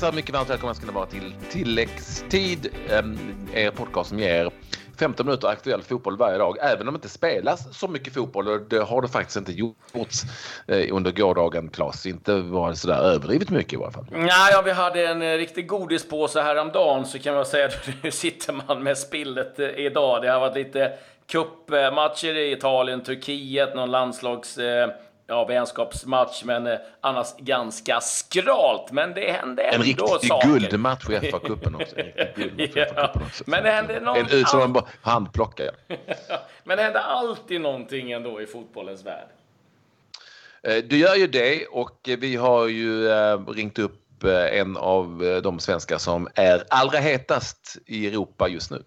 Hej så mycket varmt välkomna ska ni vara till Tilläggstid, ehm, er podcast som ger 15 minuter aktuell fotboll varje dag, även om det inte spelas så mycket fotboll. Och det har det faktiskt inte gjorts eh, under gårdagen, Klas Inte var det sådär överdrivet mycket i varje fall. Nej, ja, vi hade en eh, riktig godispåse häromdagen, så kan man säga att nu sitter man med spillet eh, idag. Det har varit lite cupmatcher i Italien, Turkiet, någon landslags eh, ja, vänskapsmatch, men eh, annars ganska skralt. Men det hände ändå En riktig saker. guldmatch i FA-cupen också. Ja, också. men det hände någon En som man bara handplockar. Men det händer alltid någonting ändå i fotbollens värld. Eh, Du gör ju det och vi har ju eh, ringt upp en av de svenskar som är allra hetast i Europa just nu.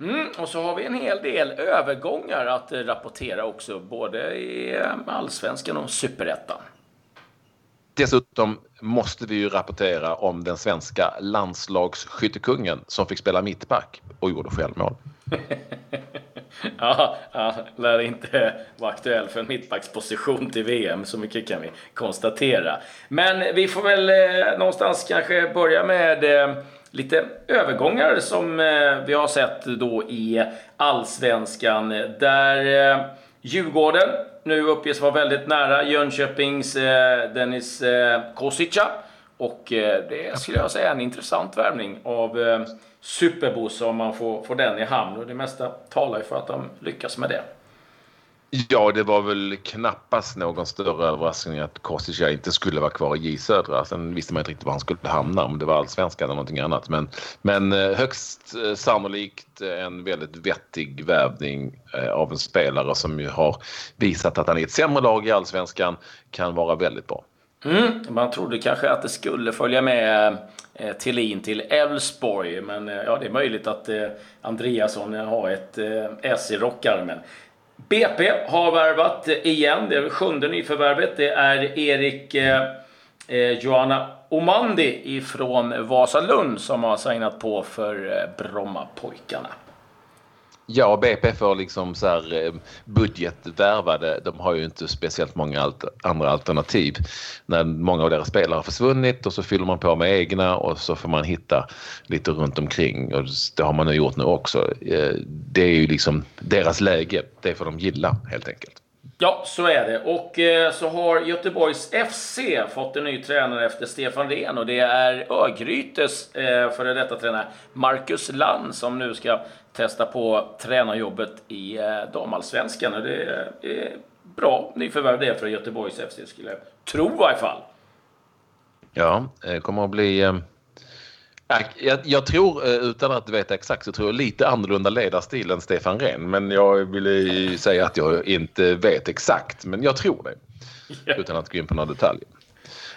Mm, och så har vi en hel del övergångar att eh, rapportera också, både i eh, allsvenskan och superettan. Dessutom måste vi ju rapportera om den svenska landslagsskyttekungen som fick spela mittback och gjorde självmål. Ja, ja, lär inte vara aktuell för en mittbacksposition till VM, så mycket kan vi konstatera. Men vi får väl eh, någonstans kanske börja med eh, lite övergångar som eh, vi har sett då i Allsvenskan. Där eh, Djurgården nu uppges vara väldigt nära Jönköpings eh, Dennis eh, Kosica. Och det skulle jag säga är en intressant värvning av eh, Superbosse om man får, får den i hamn. Och det mesta talar ju för att de lyckas med det. Ja, det var väl knappast någon större överraskning att Kostica inte skulle vara kvar i J Södra. Sen visste man inte riktigt var han skulle hamna, om det var allsvenskan eller någonting annat. Men, men eh, högst eh, sannolikt eh, en väldigt vettig värvning av en spelare som ju har visat att han i ett sämre lag i allsvenskan kan vara väldigt bra. Mm, man trodde kanske att det skulle följa med eh, Thelin till Elfsborg, men eh, ja, det är möjligt att eh, Andreasson har ett eh, S i rockarmen. BP har värvat igen, det är sjunde nyförvärvet. Det är Erik eh, eh Joanna Omandi ifrån Vasalund som har signat på för eh, Brommapojkarna. Ja, BP får liksom så här eh, budgetvärvade. De har ju inte speciellt många alt andra alternativ. När många av deras spelare har försvunnit och så fyller man på med egna och så får man hitta lite runt omkring. Och det har man nu gjort nu också. Eh, det är ju liksom deras läge. Det får de gilla helt enkelt. Ja, så är det. Och eh, så har Göteborgs FC fått en ny tränare efter Stefan Rehn och det är Örgrytes före detta tränare Marcus Lann som nu ska testa på tränarjobbet i eh, damallsvenskan. Det är är bra nyförvärv det för Göteborgs FC skulle jag tro i varje fall. Ja, det kommer att bli... eh, Jag, jag tror, eh, utan att veta exakt, så tror jag lite annorlunda ledarstil än Stefan Rehn. Men jag vill ju säga att jag inte vet exakt, men jag tror det. Utan att gå in på några detaljer.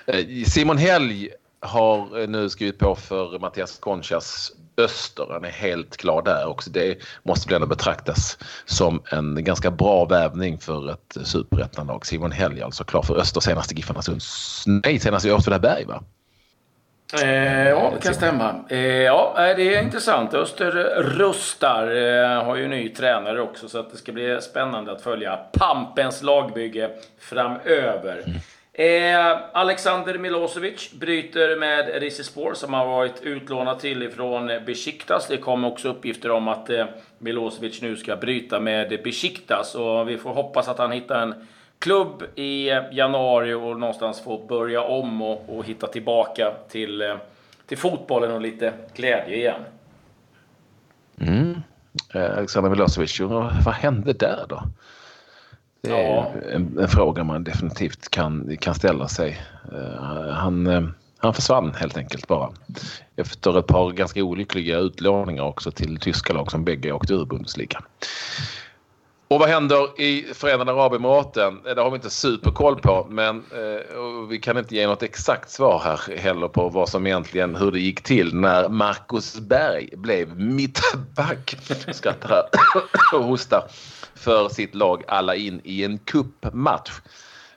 Eh, Simon Helg har eh, nu skrivit på för Mattias Conchas Öster. Han är helt klar där också. Det måste väl ändå betraktas som en ganska bra värvning för ett superettanlag. Simon Helg alltså klar för Öster senast i Giffarna. Nej, senast i Åtvidaberg va? Eh, ja, det kan stämma. Eh, ja, det är intressant. Öster rustar. Eh, har ju ny tränare också, så att det ska bli spännande att följa Pampens lagbygge framöver. Eh, Alexander Milosevic bryter med Rizespor som har varit utlånad till ifrån Besiktas. Det kom också uppgifter om att eh, Milosevic nu ska bryta med Besiktas och vi får hoppas att han hittar en klubb i eh, januari och någonstans får börja om och, och hitta tillbaka till, eh, till fotbollen och lite glädje igen. Mm. Eh, Alexander Milosevic, vad hände där då? Det är Ja. en, en fråga man definitivt kan, kan ställa sig. Eh, han, eh, han försvann helt enkelt bara. Efter ett par ganska olyckliga utlåningar också till tyska lag som bägge åkte ur Bundesliga. Och vad händer i Förenade Arabemiraten? Det har vi inte superkoll på men eh, vi kan inte ge något exakt svar här heller på vad som egentligen hur det gick till när Marcus Berg blev mittback. Skrattar här och hostar för sitt lag alla in i en cupmatch.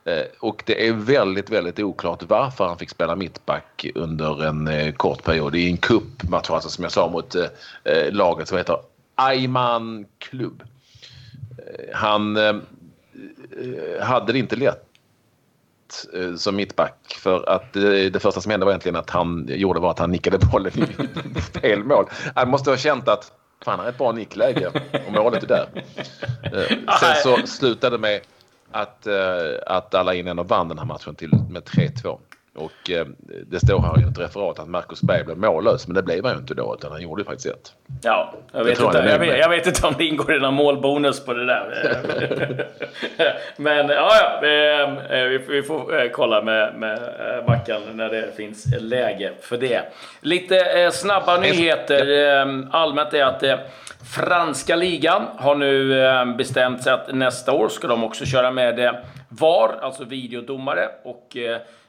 Eh, och det är väldigt, väldigt oklart varför han fick spela mittback under en eh, kort period i en cupmatch, alltså som jag sa mot eh, laget som heter Ayman Klubb. Eh, Han eh, eh, hade det inte lätt eh, som mittback. För att det, det första som hände var egentligen att han gjorde var att han nickade bollen i fel mål. Han måste ha känt att fan, han är ett bra nickläge och målet är där. Eh, sen så slutade det med att, eh, att alla in och vann den här matchen till med 3-2. Och eh, det står här i ett referat att Marcus Berg blev mållös, men det blev han ju inte då, utan han gjorde faktiskt ett. Ja, jag vet, inte, jag, vet, jag vet, inte om det ingår i någon målbonus på det där. men ja, ja vi, eh, vi, får eh, kolla med, med eh, Mackan när det finns läge för det. Lite snabba nyheter allmänt är att franska ligan har nu bestämt sig att nästa år ska de också köra med VAR, alltså videodomare. Och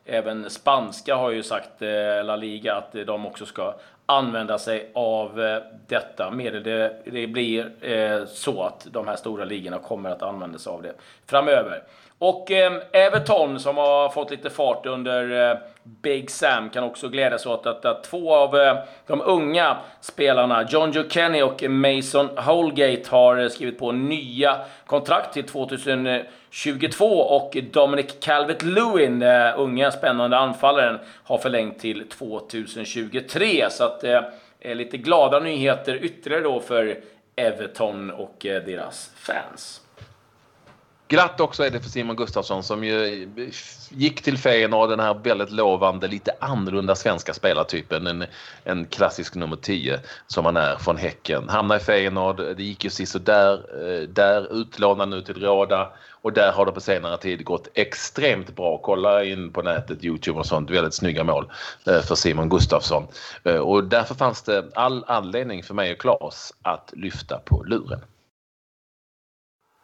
Även spanska har ju sagt, eh, La Liga, att de också ska använda sig av eh, detta medel. Det, det blir eh, så att de här stora ligorna kommer att använda sig av det framöver. Och eh, Everton som har fått lite fart under eh, Big Sam kan också glädjas åt att, att två av eh, de unga spelarna, John Joe Kenny och Mason Holgate, har eh, skrivit på nya kontrakt till 2022 och Dominic Calvert-Lewin, eh, unga spännande anfallaren, har förlängt till 2023. Så att eh, eh, lite glada nyheter ytterligare då för Everton och eh, deras fans. Glatt också är det för Simon Gustafsson som ju gick till Feyenoord, den här väldigt lovande, lite annorlunda svenska spelartypen. En, en klassisk nummer 10 som han är från Häcken. Hamnade i Feyenoord, det gick ju sisådär. Eh, där utlånad nu till Råda och där har det på senare tid gått extremt bra. Kolla in på nätet, Youtube och sånt. Väldigt snygga mål eh, för Simon Gustafsson. Eh, och därför fanns det all anledning för mig och Claes att lyfta på luren.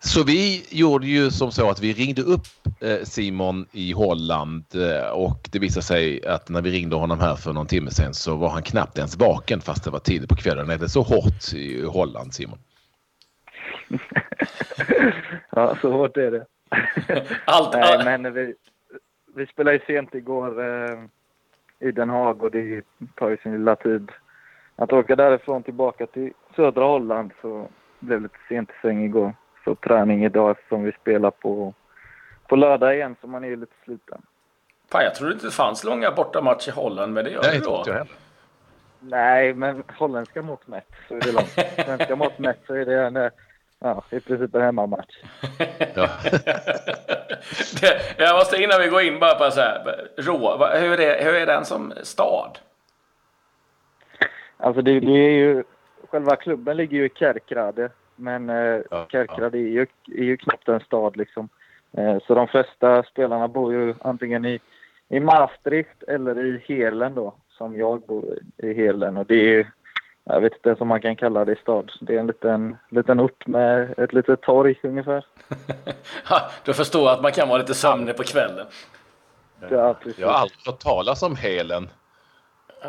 Så vi gjorde ju som så att vi ringde upp eh, Simon i Holland eh, och det visade sig att när vi ringde honom här för någon timme sedan så var han knappt ens vaken fast det var tidigt på kvällen. Är det så hårt i Holland Simon? ja, så hårt är det. Allt, Nej, men vi, vi spelade ju sent igår eh, i Den Haag och det tar ju sin lilla tid. Att åka därifrån tillbaka till södra Holland så blev det lite sent i säng igår så träning idag eftersom vi spelar på, på lördag igen så man är lite sliten. Fan, jag trodde inte det fanns långa bortamatcher i Holland, men det gör det då. Jag Nej, men holländska mått mätt så är det långt. Svenska mått mätt så är det en, ja, i princip en hemmamatch. Ja. jag måste innan vi går in bara på så här, Rå, hur är, hur är den som stad? Alltså det, det är ju, själva klubben ligger ju i Kerkrade men eh, ja, Kerkrade ja. är, ju, är ju knappt en stad liksom. Eh, så de flesta spelarna bor ju antingen i, i Maastricht eller i Helen då, som jag bor i, i Helen. Och det är jag vet inte ens om man kan kalla det stad. Det är en liten, liten ort med ett litet torg ungefär. du förstår att man kan vara lite sömnig på kvällen. Ja, jag har aldrig hört talas om Helen.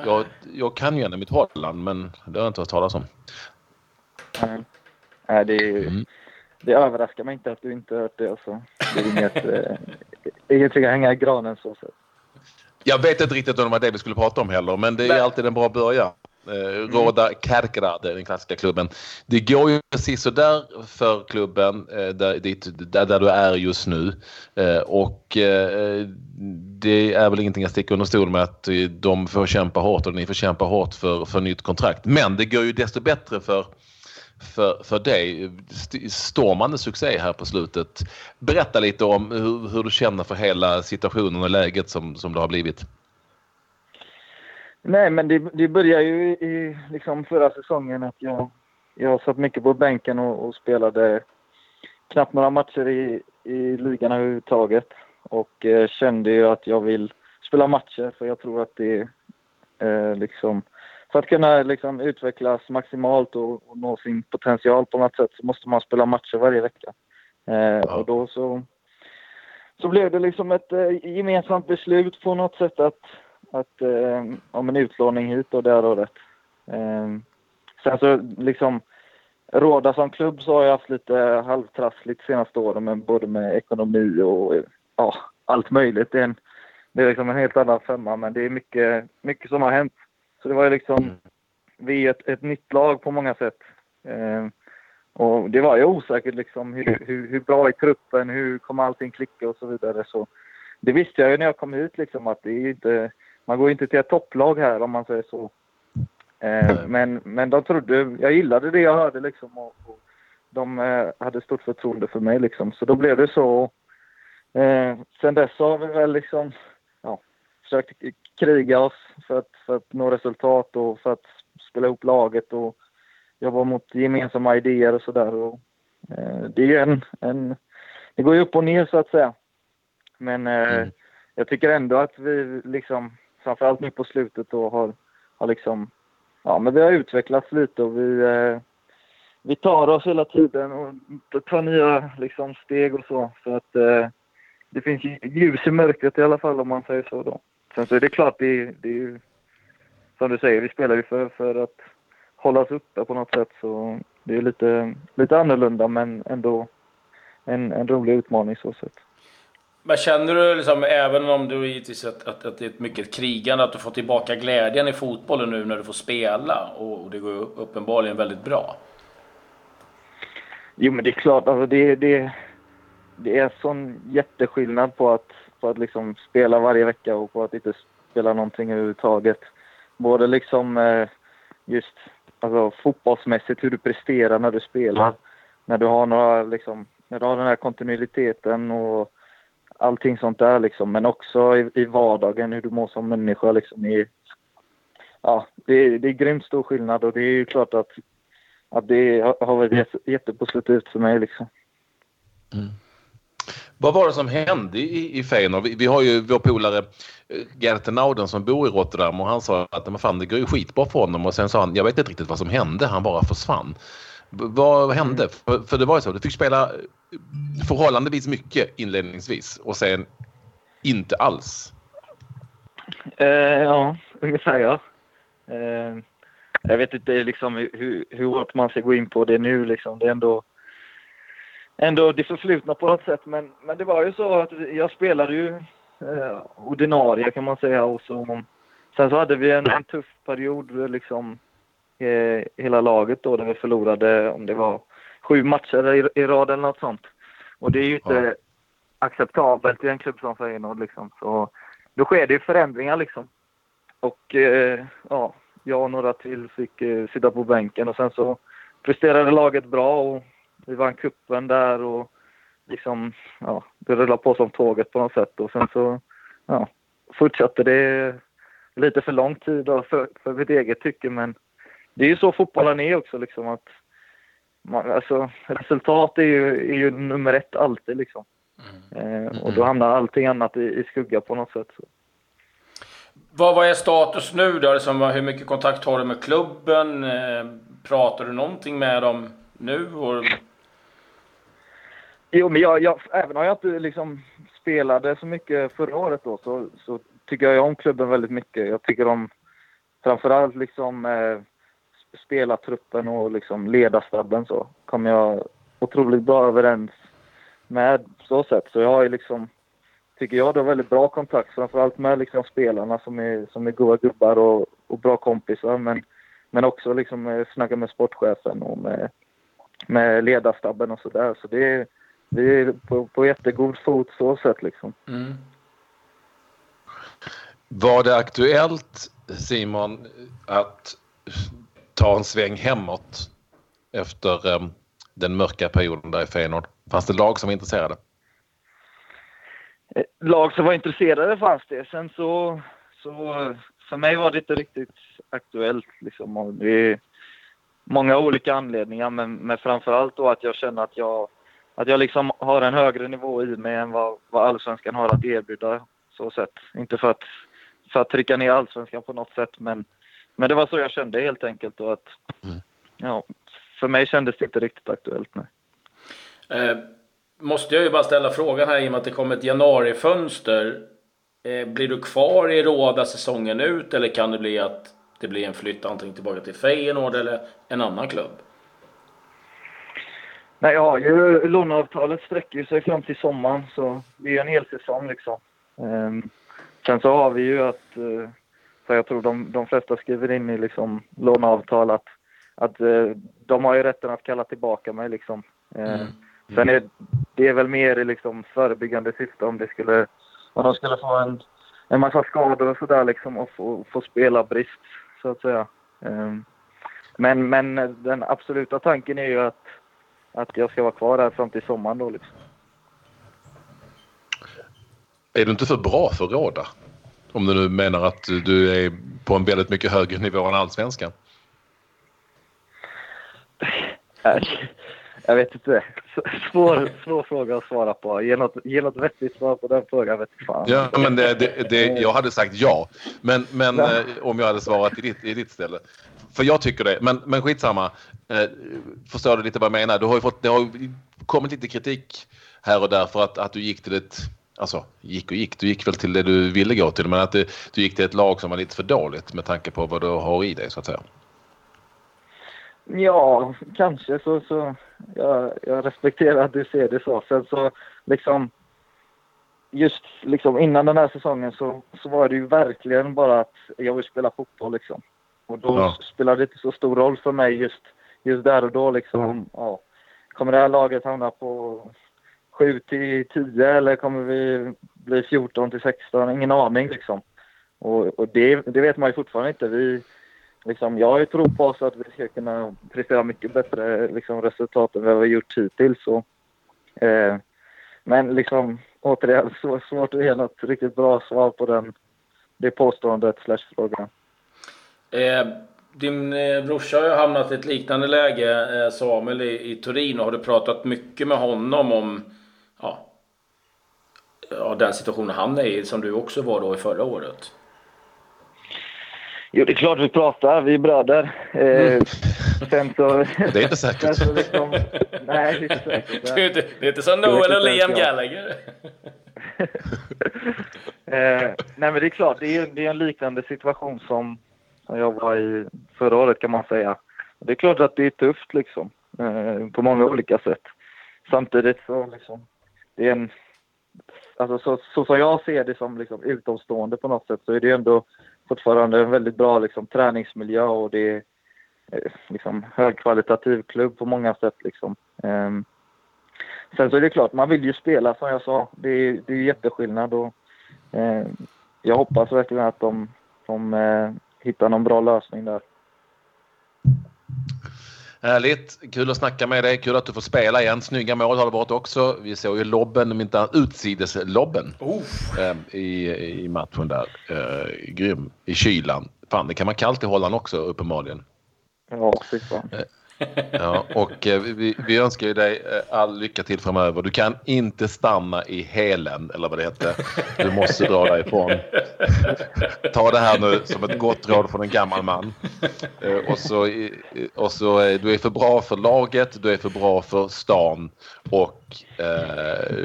Jag, jag kan ju gärna mitt Holland men det har jag inte hört talas om. Mm. Nej, det, är, mm. det överraskar mig inte att du inte hört det. Alltså. Det är inget, eh, ingenting att hänga i granen så sett. Jag vet inte riktigt om det var det vi skulle prata om heller, men det är alltid en bra början. Eh, Roda Kärkrad, den klassiska klubben. Det går ju precis så där för klubben eh, där, dit, där, där, du är just nu. Eh, och eh, det är väl ingenting att sticka under stol med att de får kämpa hårt och ni får kämpa hårt för, för nytt kontrakt. Men det går ju desto bättre för för, för dig. Stormande succé här på slutet. Berätta lite om hur, hur, du känner för hela situationen och läget som, som det har blivit. Nej, men det, det började ju i liksom förra säsongen att jag, jag satt mycket på bänken och, och spelade knappt några matcher i, i ligan överhuvudtaget. Och eh, kände ju att jag vill spela matcher för jag tror att det eh, liksom för att kunna liksom utvecklas maximalt och, och, nå sin potential på något sätt så måste man spela matcher varje vecka. Eh. Och då så, så blev det liksom ett eh, gemensamt beslut på något sätt att, att eh, om en utlåning hit och det här året. Eh, sen så liksom Råda som klubb så har jag haft lite halvtrassligt senaste åren med både med ekonomi och ja, allt möjligt. Det är, en, det är liksom en helt annan femma men det är mycket, mycket som har hänt så det var ju liksom, mm. vi är ett, ett nytt lag på många sätt. Eh, och det var ju osäkert liksom hur, hur, hur, bra i truppen, hur kommer allting klicka och så vidare. Så det visste jag ju när jag kom hit liksom att det är inte, man går inte till ett topplag här om man säger så. Eh, men, men de trodde, jag gillade det jag hörde liksom och, och de eh, hade stort förtroende för mig liksom. Så då blev det så. Eh, sen dess har vi väl liksom ja, försökt kriga oss för att, för att nå resultat och för att spela ihop laget och jobba mot gemensamma idéer och sådär. Eh, det är en, en, det går ju upp och ner så att säga. Men eh, mm. jag tycker ändå att vi liksom, framförallt nu på slutet då har, har liksom, ja men vi har utvecklats lite och vi, eh, vi tar oss hela tiden och tar nya liksom, steg och så. Så att eh, det finns ljus i mörkret i alla fall om man säger så då. Sen så är det klart, det, det är ju som du säger, vi spelar ju för, för att hållas uppe på något sätt. Så det är lite, lite annorlunda men ändå en, en rolig utmaning så sätt. Men känner du, liksom, även om du givetvis att, att, att det är ett mycket krigande, att du får tillbaka glädjen i fotbollen nu när du får spela och, och det går uppenbarligen väldigt bra? Jo, men det är klart. Alltså det, det, det är sån jätteskillnad på att, på att liksom spela varje vecka och på att inte spela någonting överhuvudtaget. Både liksom eh, just alltså, fotbollsmässigt hur du presterar när du spelar. När du har några liksom, när du har den här kontinuiteten och allting sånt där liksom. Men också i, i vardagen, hur du mår som människa liksom. I, ja, det, det är grymt stor skillnad och det är ju klart att, att det har varit jättepositivt för mig liksom. Mm. Vad var det som hände i, i Feyenoord? Vi, vi har ju vår polare eh, Gert Nauden som bor i Rotterdam och han sa att men fan, det går ju skitbra för honom och sen sa han jag vet inte riktigt vad som hände, han bara försvann. Vad hände? Mm. För, för, det var ju så, du fick spela förhållandevis mycket inledningsvis och sen inte alls. Eh, ja, ungefär ja. Eh, jag vet inte liksom hur, hur hårt man ska gå in på det nu liksom. Det är ändå ändå det förflutna på något sätt. Men, men det var ju så att jag spelade ju eh, ordinarie kan man säga. Och så, sen så hade vi en, en tuff period liksom eh, hela laget då där vi förlorade om det var sju matcher i, i rad eller något sånt. Och det är ju inte ja. acceptabelt i en klubb som Feyenoord liksom. Så då sker det ju förändringar liksom. Och eh, ja, jag och några till fick eh, sitta på bänken och sen så presterade laget bra och vi vann kuppen där och liksom, ja, det rullade på som tåget på något sätt och sen så, ja, fortsatte det lite för lång tid för, för mitt eget tycke men det är ju så fotbollen är också liksom att man, alltså, resultat är ju, är ju nummer ett alltid liksom. Mm. Eh, och då hamnar allting annat i, i skugga på något sätt. Så. Vad, vad är status nu då? Liksom, hur mycket kontakt har du med klubben? Eh, pratar du någonting med dem nu? Och Jo, men jag, jag, även om jag inte liksom spelade så mycket förra året då, så, så tycker jag om klubben väldigt mycket. Jag tycker om framförallt liksom eh, spelartruppen och liksom ledarstabben så kom jag otroligt bra överens med så sätt. Så jag har ju liksom, tycker jag, då väldigt bra kontakt framförallt med liksom spelarna som är, som är goda gubbar och, och bra kompisar. Men, men också liksom eh, snacka med sportchefen och med, med ledarstabben och sådär. Så det är vi är på, på jättegod fot så sätt liksom. Mm. Var det aktuellt Simon att ta en sväng hemåt efter um, den mörka perioden där i Feyenoord? Fanns det lag som var intresserade? Eh, lag som var intresserade fanns det. Sen så, så för mig var det inte riktigt aktuellt. Liksom. Det är många olika anledningar men, men framförallt då att jag känner att jag att jag liksom har en högre nivå i mig än vad, vad allsvenskan har att erbjuda. Så sätt. Inte för att, för att trycka ner allsvenskan på något sätt men, men det var så jag kände helt enkelt. Och att, mm. ja, för mig kändes det inte riktigt aktuellt. Nej. Eh, måste jag ju bara ställa frågan här i och med att det kommer ett januarifönster. Eh, blir du kvar i Råda säsongen ut eller kan det bli att det blir en flytt antingen tillbaka till Feyenoord eller en annan klubb? Nej, jag har ju låneavtalet sträcker sig fram till sommaren så det är en hel säsong liksom. Um, sen så har vi ju att, uh, för jag tror de, de flesta skriver in i liksom låneavtal att, att uh, de har ju rätten att kalla tillbaka mig liksom. Uh, mm. Sen är det är väl mer i liksom förebyggande syfte om det skulle och de skulle få en, en massa skador och sådär liksom och få, få spela brist så att säga. Um, men, men den absoluta tanken är ju att, att jag ska vara kvar där fram till sommaren då liksom. Är du inte för bra för Råda? Om du nu menar att du är på en väldigt mycket högre nivå än allsvenskan. Jag vet inte. Svår, svår fråga att svara på. Ge något, ge något vettigt svar på den frågan. Vet fan. Ja, men det, det, det, jag hade sagt ja. Men, men ja. Eh, om jag hade svarat i ditt, i ditt ställe. För jag tycker det. Men, men skitsamma. Eh, förstår du lite vad jag menar? Du har fått, det har kommit lite kritik här och där för att, att du gick till ett Alltså gick och gick. Du gick väl till det du ville gå till men att du, du gick till ett lag som var lite för dåligt med tanke på vad du har i dig så att säga. Ja, kanske så. så jag, jag respekterar att du ser det så. Sen så liksom just liksom innan den här säsongen så, så var det ju verkligen bara att jag vill spela fotboll liksom. Och då ja. spelade det inte så stor roll för mig just, just där och då liksom. Ja, kommer det här laget hamna på 7 till 10 eller kommer vi bli 14 till 16? Ingen aning liksom. Och, och det, det vet man ju fortfarande inte. Vi, liksom, jag har ju tro på oss att vi ska kunna prestera mycket bättre liksom, resultat än vad vi har gjort hittills. Så, eh, men liksom, återigen, så svårt att ge något riktigt bra svar på den, det påståendet slash frågan. Eh, din eh, brorsa har ju hamnat i ett liknande läge, eh, Samuel, i, i Turin. Har du pratat mycket med honom om ja, ja, den situationen han är i, som du också var då i förra året? Jo, det är klart vi pratar. Vi är bröder. Eh, mm. sen så, det är inte säkert. Så liksom, nej, det är inte säkert. Det, är det är inte som Noel och Liam Gallagher. eh, nej, men det är klart. Det är, det är en liknande situation som, som jag var i förra året kan man säga. Det är klart att det är tufft liksom. Eh, på många olika sätt. Samtidigt så liksom, det är en... Alltså så, så som jag ser det som liksom utomstående på något sätt så är det ändå fortfarande en väldigt bra liksom, träningsmiljö och det är eh, liksom, högkvalitativ klubb på många sätt. Liksom. Um, sen så är det klart, man vill ju spela som jag sa. Det är, det är jätteskillnad och eh, jag hoppas verkligen att de, de uh, hittar någon bra lösning där. Härligt! Kul att snacka med dig. Kul att du får spela igen. Snygga mål har det varit också. Vi såg ju lobben, om inte utsideslobben oh. eh, i, i matchen där. Eh, grym. I kylan. Fan, det kan vara kallt i Holland också uppenbarligen. Ja, fy fan. Ja, och eh, vi, vi önskar ju dig eh, all lycka till framöver. Du kan inte stanna i helen eller vad det heter. Du måste dra därifrån. Ta det här nu som ett gott råd från en gammal man. Eh, och så, och så du är för bra för laget, du är för bra för stan och eh,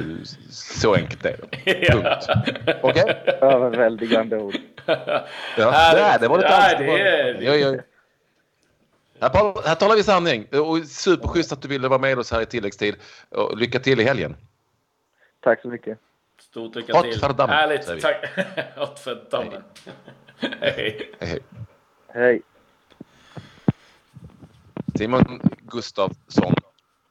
så enkelt är det. Punkt. Okej? Okay? Överväldigande ord. Ja, det, det var lite ja, det är... Här, här talar vi sanning. Och superschysst att du ville vara med oss här i tilläggstid. Och lycka till i helgen. Tack så mycket. Stort lycka Hot till. Verdammt, Härligt. Tack. Hot verdammt. Hej. Hej. Hej. Simon Gustafsson.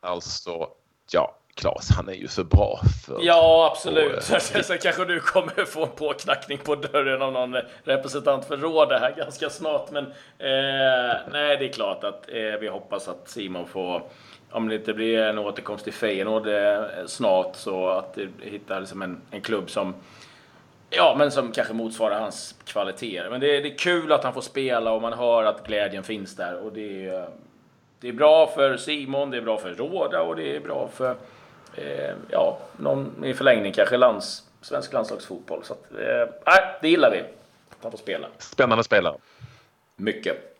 Alltså, ja, Klas, han är ju för bra. För ja, absolut. Sen kanske du kommer få en påknackning på dörren av någon representant för rådet här ganska snart. Men eh, nej, det är klart att eh, vi hoppas att Simon får, om det inte blir en återkomst till Feyenoord eh, snart, så att det hittar liksom en, en klubb som Ja, men som kanske motsvarar hans kvaliteter. Men det är, det är kul att han får spela och man hör att glädjen finns där. Och det är, det är bra för Simon, det är bra för Råda och det är bra för eh, ja, någon i förlängning kanske lands, svensk landslagsfotboll. Så att, eh, det gillar vi. Att han får spela. Spännande spelare. Mycket.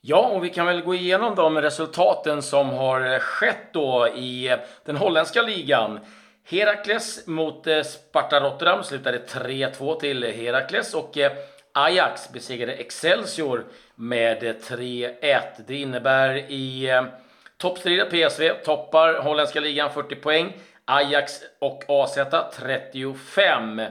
Ja, och vi kan väl gå igenom de resultaten som har skett då i den holländska ligan. Herakles mot eh, Sparta Rotterdam slutade 3-2 till Herakles och eh, Ajax besegrade Excelsior med 3-1. Det innebär i Toppstrida PSV toppar holländska ligan 40 poäng. Ajax och AZ 35.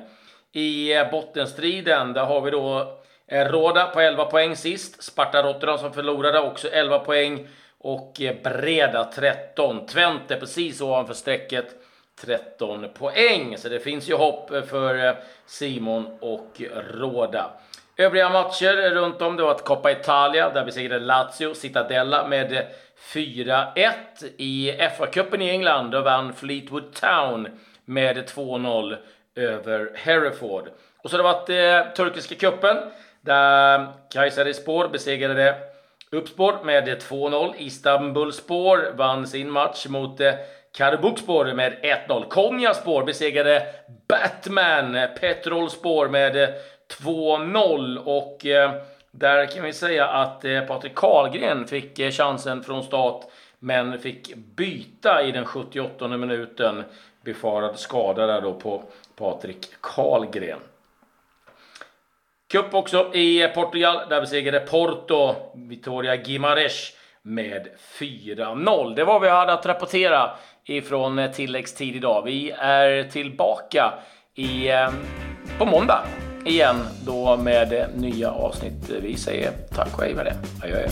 I bottenstriden där har vi då eh, Råda på 11 poäng sist. Sparta Rotterdam som förlorade också 11 poäng. Och eh, Breda 13. Twente precis ovanför strecket 13 poäng. Så det finns ju hopp eh, för Simon och Råda. Övriga matcher runt om det var att Coppa Italia där besegrade Lazio Citadella med 4-1. I FA-cupen i England då vann Fleetwood Town med 2-0 över Hereford. Och så har det varit eh, turkiska cupen där Kayserispor besegrade Uppspår med 2-0. Istanbulspor vann sin match mot eh, Karabukspor med 1-0. Konyaspor besegrade Batman Petrolspor med eh, 2-0 och eh, där kan vi säga att eh, Patrik Karlgren fick eh, chansen från start men fick byta i den 78 minuten. Befarad skada där då på Patrik Karlgren. Cup också i Portugal. Där besegrade Porto Vitoria Guimares med 4-0. Det var vad vi hade att rapportera ifrån eh, tilläggstid idag. Vi är tillbaka i, eh, på måndag igen då med nya avsnitt. Vi säger tack och hej med det. Adjö.